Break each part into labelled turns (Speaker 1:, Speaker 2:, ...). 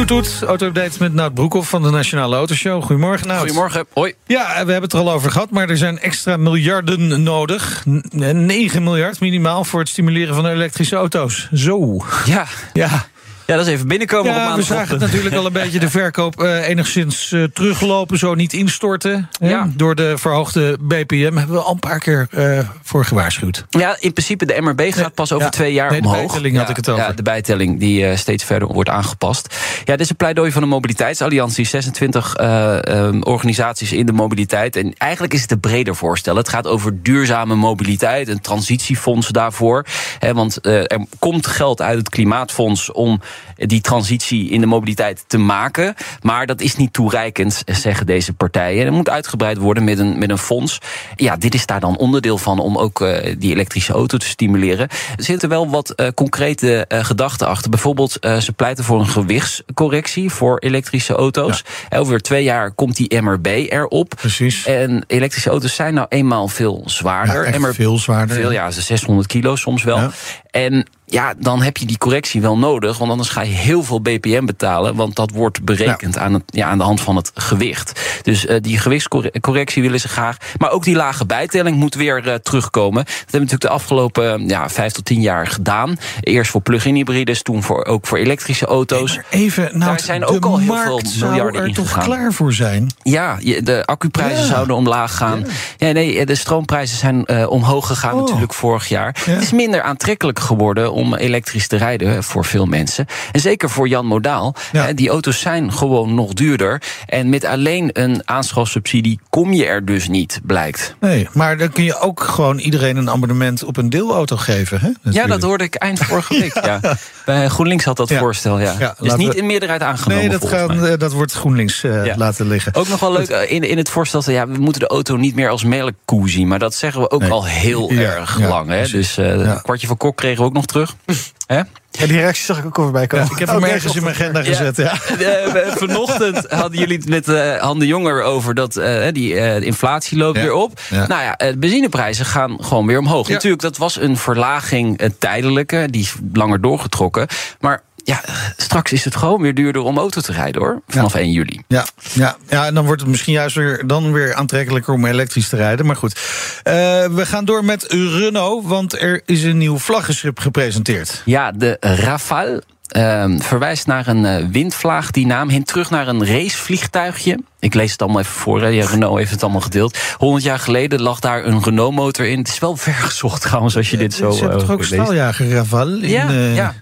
Speaker 1: Toet toet, auto-update met Nout Broekhoff van de Nationale Autoshow. Goedemorgen Nout.
Speaker 2: Goedemorgen, hoi.
Speaker 1: Ja, we hebben het er al over gehad, maar er zijn extra miljarden nodig. N- 9 miljard minimaal voor het stimuleren van elektrische auto's. Zo.
Speaker 2: Ja,
Speaker 1: Ja,
Speaker 2: ja dat is even binnenkomen op
Speaker 1: ja we zagen natuurlijk al een beetje de verkoop eh, enigszins eh, teruglopen, zo niet instorten. hè.
Speaker 2: Ja.
Speaker 1: Door de verhoogde BPM hebben we al een paar keer eh, voor gewaarschuwd.
Speaker 2: Ja, in principe, de MRB gaat pas over
Speaker 1: Ja.
Speaker 2: twee jaar
Speaker 1: Nee, de
Speaker 2: omhoog.
Speaker 1: bijtelling had
Speaker 2: ja,
Speaker 1: ik het over.
Speaker 2: Ja, de bijtelling die steeds verder wordt aangepast. Ja, dit is een pleidooi van de Mobiliteitsalliantie. 26 eh, ehm, organisaties in de mobiliteit. En eigenlijk is het een breder voorstel. Het gaat over duurzame mobiliteit, een transitiefonds daarvoor. Want er komt geld uit het Klimaatfonds om die transitie in de mobiliteit te maken. Maar dat is niet toereikend, zeggen deze partijen. Er moet uitgebreid worden met een, met een fonds. Ja, dit is daar dan onderdeel van om ook eh, die elektrische auto te stimuleren. Er zitten wel wat eh, concrete eh, gedachten achter. Bijvoorbeeld, ze pleiten voor een gewichtscorrectie voor elektrische auto's. Over twee jaar komt die MRB erop.
Speaker 1: Precies.
Speaker 2: En elektrische auto's zijn nou eenmaal veel zwaarder.
Speaker 1: Ja, echt
Speaker 2: MRB
Speaker 1: veel zwaarder.
Speaker 2: Veel, ja, ze 600 kilo soms wel.
Speaker 1: Ja.
Speaker 2: En ja, dan heb je die correctie wel nodig. Want anders ga je heel veel BPM betalen. Want dat wordt berekend aan, het, ja, aan de hand van het gewicht. Dus eh, die gewichtscorrectie willen ze graag. Maar ook die lage bijtelling moet weer eh, terugkomen. Dat hebben we natuurlijk de afgelopen ja, vijf tot tien jaar gedaan. Eerst voor plug-in hybrides, toen voor, ook voor elektrische auto's.
Speaker 1: Maar even, nou,
Speaker 2: Daar zijn ook al heel
Speaker 1: markt
Speaker 2: veel miljarden
Speaker 1: er
Speaker 2: in
Speaker 1: toch klaar voor zijn?
Speaker 2: Ja, de accuprijzen
Speaker 1: Ja.
Speaker 2: zouden omlaag gaan. Ja. nee, de stroomprijzen zijn eh, omhoog gegaan
Speaker 1: Oh.
Speaker 2: natuurlijk vorig jaar.
Speaker 1: Ja.
Speaker 2: Het is minder aantrekkelijk geworden om elektrisch te rijden voor veel mensen. En zeker voor Jan Modaal.
Speaker 1: Ja.
Speaker 2: Eh, die auto's zijn gewoon nog duurder. En met alleen een aanschafsubsidie kom je er dus niet, blijkt.
Speaker 1: Nee, maar dan kun je ook gewoon iedereen een abonnement op een deelauto geven. Hè?
Speaker 2: Ja, dat hoorde ik eind vorige week. Ja. Bij GroenLinks had dat
Speaker 1: Ja.
Speaker 2: voorstel, ja.
Speaker 1: Ja,
Speaker 2: is
Speaker 1: laten
Speaker 2: niet in meerderheid aangenomen.
Speaker 1: Nee, dat, gaan, eh, dat wordt GroenLinks eh, laten liggen.
Speaker 2: Ook nog wel leuk eh, in, in het voorstel, ja, we moeten de auto niet meer als melkkoe zien. Maar dat zeggen we ook
Speaker 1: Nee.
Speaker 2: al heel erg lang. Hè? Dus eh een kwartje van kok kregen we ook nog terug. Hè?
Speaker 3: Ja, die reactie zag ik ook al voorbij komen.
Speaker 1: ik heb hem ergens in mijn agenda gezet. Ja.
Speaker 2: Eh, vanochtend hadden jullie het met eh Han de Jonger over dat eh, die eh, inflatie loopt
Speaker 1: Ja.
Speaker 2: weer op.
Speaker 1: Ja.
Speaker 2: Nou ja, de benzineprijzen gaan gewoon weer omhoog.
Speaker 1: Ja.
Speaker 2: Natuurlijk, dat was een verlaging een tijdelijke, die is langer doorgetrokken. Maar ja, straks is het gewoon weer duurder om auto te rijden hoor. Vanaf 1 juli.
Speaker 1: Ja, ja, ja, en dan wordt het misschien juist weer, dan weer aantrekkelijker om elektrisch te rijden. Maar goed, Eh, we gaan door met Renault, want er is een nieuw vlaggenschip gepresenteerd.
Speaker 2: Ja, de Rafale ehm, verwijst naar een eh, windvlaag. Die naam hint terug naar een racevliegtuigje. Ik lees het allemaal even voor. Hè. Ja, Renault heeft het allemaal gedeeld. 100 jaar geleden lag daar een Renault-motor in. Het is wel vergezocht trouwens, als je dit zo
Speaker 1: Ze hebben
Speaker 2: eh,
Speaker 1: toch ook straaljager Rafale? In,
Speaker 2: Ja, ja,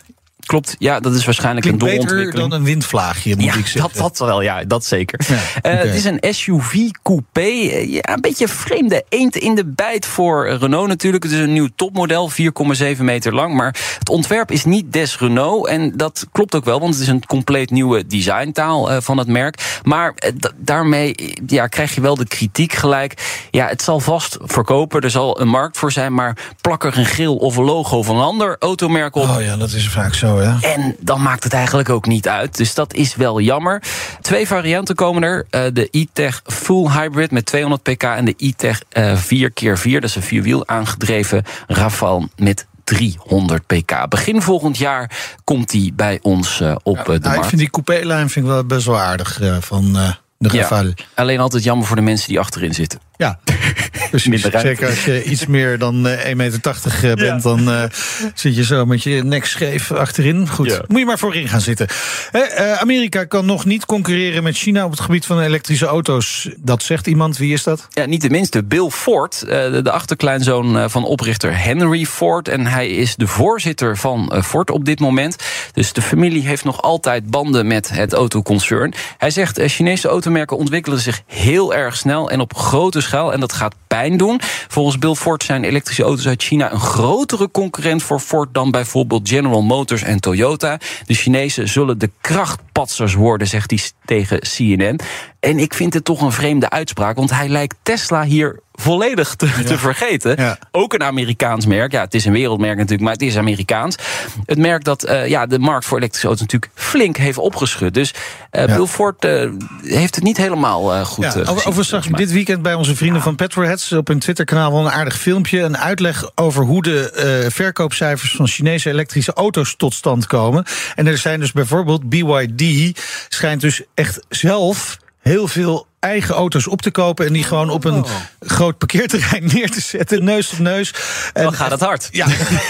Speaker 2: klopt. Ja, dat is waarschijnlijk
Speaker 1: Klinkt
Speaker 2: een
Speaker 1: beter
Speaker 2: doorontwikkeling.
Speaker 1: dan een windvlaagje, moet
Speaker 2: ja,
Speaker 1: ik zeggen.
Speaker 2: dat, dat wel, ja, dat zeker.
Speaker 1: Ja,
Speaker 2: Eh. Het is een SUV-coupé. Eh, Ja, een beetje vreemde eend in de bijt voor Renault natuurlijk. Het is een nieuw topmodel, 4,7 meter lang. Maar het ontwerp is niet des Renault. En dat klopt ook wel, want het is een compleet nieuwe designtaal eh, van het merk. Maar da- daarmee ja, krijg je wel de kritiek gelijk. Ja, het zal vast verkopen, er zal een markt voor zijn. Maar plak er een grill of een logo van een ander automerk op.
Speaker 1: Oh ja, dat is vaak zo, ja.
Speaker 2: En dan maakt het eigenlijk ook niet uit. Dus dat is wel jammer. Twee varianten komen er. Eh, de e-tech Full Hybrid met 200 pk... en de e-tech eh 4x4, dat is een vierwiel aangedreven Rafale met 300 pk. Begin volgend jaar komt die bij ons eh, op eh, de
Speaker 1: Nou, ik
Speaker 2: markt.
Speaker 1: vind die coupé-lijn vind ik wel best wel aardig eh, van eh, de
Speaker 2: Ja.
Speaker 1: Rafale.
Speaker 2: Alleen altijd jammer voor de mensen die achterin zitten.
Speaker 1: Ja, precies. Zeker als je iets meer dan eh 1,80 meter bent, dan eh, zit je zo met je nek scheef achterin. Goed,
Speaker 2: Ja.
Speaker 1: moet je maar voorin gaan zitten. Hè, eh, Amerika kan nog niet concurreren met China op het gebied van elektrische auto's. Dat zegt iemand. Wie is dat?
Speaker 2: Ja, niet de minste. Bill Ford, eh, de, achterkleinzoon eh, van oprichter Henry Ford. En hij is de voorzitter van eh, Ford op dit moment. Dus de familie heeft nog altijd banden met het autoconcern. Hij zegt, eh, Chinese automerken ontwikkelen zich heel erg snel en op grote schaal. En dat gaat pijn Volgens Bill Ford zijn elektrische auto's uit China een grotere concurrent voor Ford dan bijvoorbeeld General Motors en Toyota. De Chinezen zullen de krachtpatsers worden, zegt hij tegen CNN. En ik vind het toch een vreemde uitspraak, want hij lijkt Tesla hier volledig te, te vergeten.
Speaker 1: Ja.
Speaker 2: Ook een Amerikaans merk. Ja, het is een wereldmerk natuurlijk, maar het is Amerikaans. Het merk dat eh, ja, de markt voor elektrische auto's natuurlijk flink heeft opgeschud. Dus
Speaker 1: Ja.
Speaker 2: Bill Ford eh, heeft het niet helemaal goed
Speaker 1: Ja, over,
Speaker 2: gezien,
Speaker 1: over straks
Speaker 2: volgens mij.
Speaker 1: dit weekend bij onze vrienden van Petroheads op hun Twitterkanaal wel een aardig filmpje. Een uitleg over hoe de verkoopcijfers van Chinese elektrische auto's tot stand komen. En er zijn dus bijvoorbeeld BYD schijnt dus echt zelf heel veel eigen auto's op te kopen en die gewoon op een groot parkeerterrein neer te zetten, neus op neus. En,
Speaker 2: Dan gaat het hard.
Speaker 1: Ja,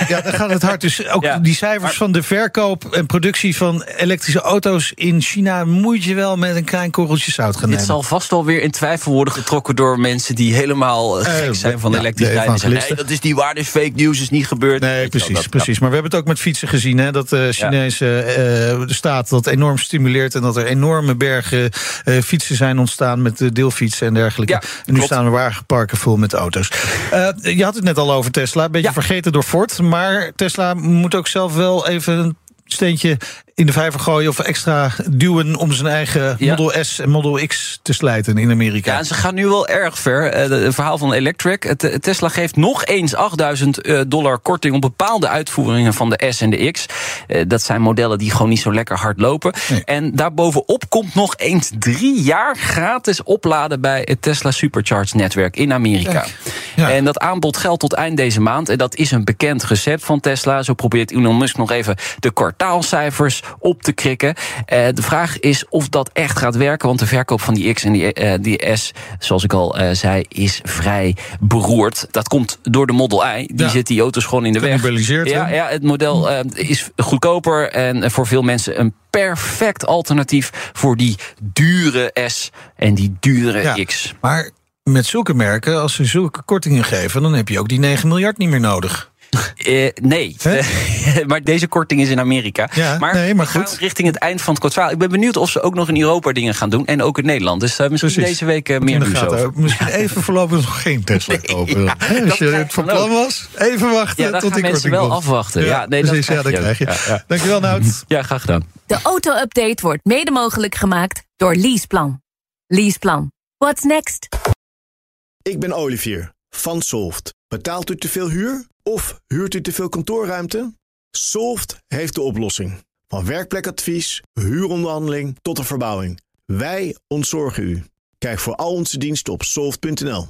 Speaker 1: ja, dan gaat het hard. Dus ook
Speaker 2: Ja,
Speaker 1: die cijfers
Speaker 2: maar-
Speaker 1: van de verkoop en productie van elektrische auto's in China moet je wel met een klein korreltje zout gaan
Speaker 2: Dit
Speaker 1: nemen.
Speaker 2: zal vast wel weer in twijfel worden getrokken door mensen die helemaal eh,
Speaker 1: Eh,
Speaker 2: gek zijn van
Speaker 1: de evangelisten.
Speaker 2: Nee, dat is niet waar, dit is fake news, is niet gebeurd.
Speaker 1: Nee, precies,
Speaker 2: dat-
Speaker 1: precies. Maar we hebben het ook met fietsen gezien, hè, dat de Chinese eh, de staat dat enorm stimuleert en dat er enorme bergen eh, fietsen zijn ontstaan met de deelfietsen en dergelijke.
Speaker 2: Ja,
Speaker 1: en nu
Speaker 2: klopt.
Speaker 1: staan er wagenparken vol met auto's. Eh, je had het net al over Tesla, een beetje
Speaker 2: Ja.
Speaker 1: vergeten door Ford, maar Tesla moet ook zelf wel even een steentje in de vijver gooien of extra duwen om zijn eigen
Speaker 2: Ja.
Speaker 1: Model S en Model X te slijten in Amerika.
Speaker 2: Ja, en ze gaan nu wel erg ver. Eh, Het verhaal van Electric. Eh, Tesla geeft nog eens 8000 eh, dollar korting op bepaalde uitvoeringen van de S en de X. Dat zijn modellen die gewoon niet zo lekker hard lopen.
Speaker 1: Nee.
Speaker 2: En daarbovenop komt nog eens drie jaar gratis opladen bij het Tesla Supercharge netwerk in Amerika.
Speaker 1: Ja.
Speaker 2: En dat aanbod geldt tot eind deze maand. En dat is een bekend recept van Tesla. Zo probeert Elon Musk nog even de kwartaalcijfers op te krikken. Eh, de vraag is of dat echt gaat werken. Want de verkoop van die X en die, eh, die S, zoals ik al eh, zei, is vrij beroerd. Dat komt door de Model I. Die
Speaker 1: Ja.
Speaker 2: zit die auto's gewoon in de weg. Ja, ja, het model is goedkoper. En voor veel mensen een perfect alternatief voor die dure S en die dure
Speaker 1: Ja.
Speaker 2: X.
Speaker 1: Maar met zulke merken, als ze zulke kortingen geven, dan heb je ook die 9 miljard niet meer nodig.
Speaker 2: Eh, nee? maar deze korting is in Amerika.
Speaker 1: Ja,
Speaker 2: maar,
Speaker 1: nee, maar
Speaker 2: we gaan
Speaker 1: goed.
Speaker 2: richting het eind van het kwartaal. Ik ben benieuwd of ze ook nog in Europa dingen gaan doen. En ook in Nederland. Dus eh, misschien
Speaker 1: Precies.
Speaker 2: deze week eh, meer nieuws over.
Speaker 1: Misschien even voorlopig nog geen Tesla kopen.
Speaker 2: ja, dat
Speaker 1: Als je het van plan was, even wachten
Speaker 2: Ja,
Speaker 1: tot die
Speaker 2: mensen
Speaker 1: korting
Speaker 2: wel
Speaker 1: komt.
Speaker 2: afwachten. Ja, nee, dat
Speaker 1: precies, ja, dat
Speaker 2: krijg
Speaker 1: krijg
Speaker 2: je.
Speaker 1: Dankjewel, Nout.
Speaker 2: Ja, graag gedaan.
Speaker 4: De auto-update wordt mede mogelijk gemaakt door Leaseplan. Leaseplan. What's next?
Speaker 5: Ik ben Olivier van Solft. Betaalt u te veel huur of huurt u te veel kantoorruimte? Solft heeft de oplossing. Van werkplekadvies, huuronderhandeling tot de verbouwing. Wij ontzorgen u. Kijk voor al onze diensten op soft.nl.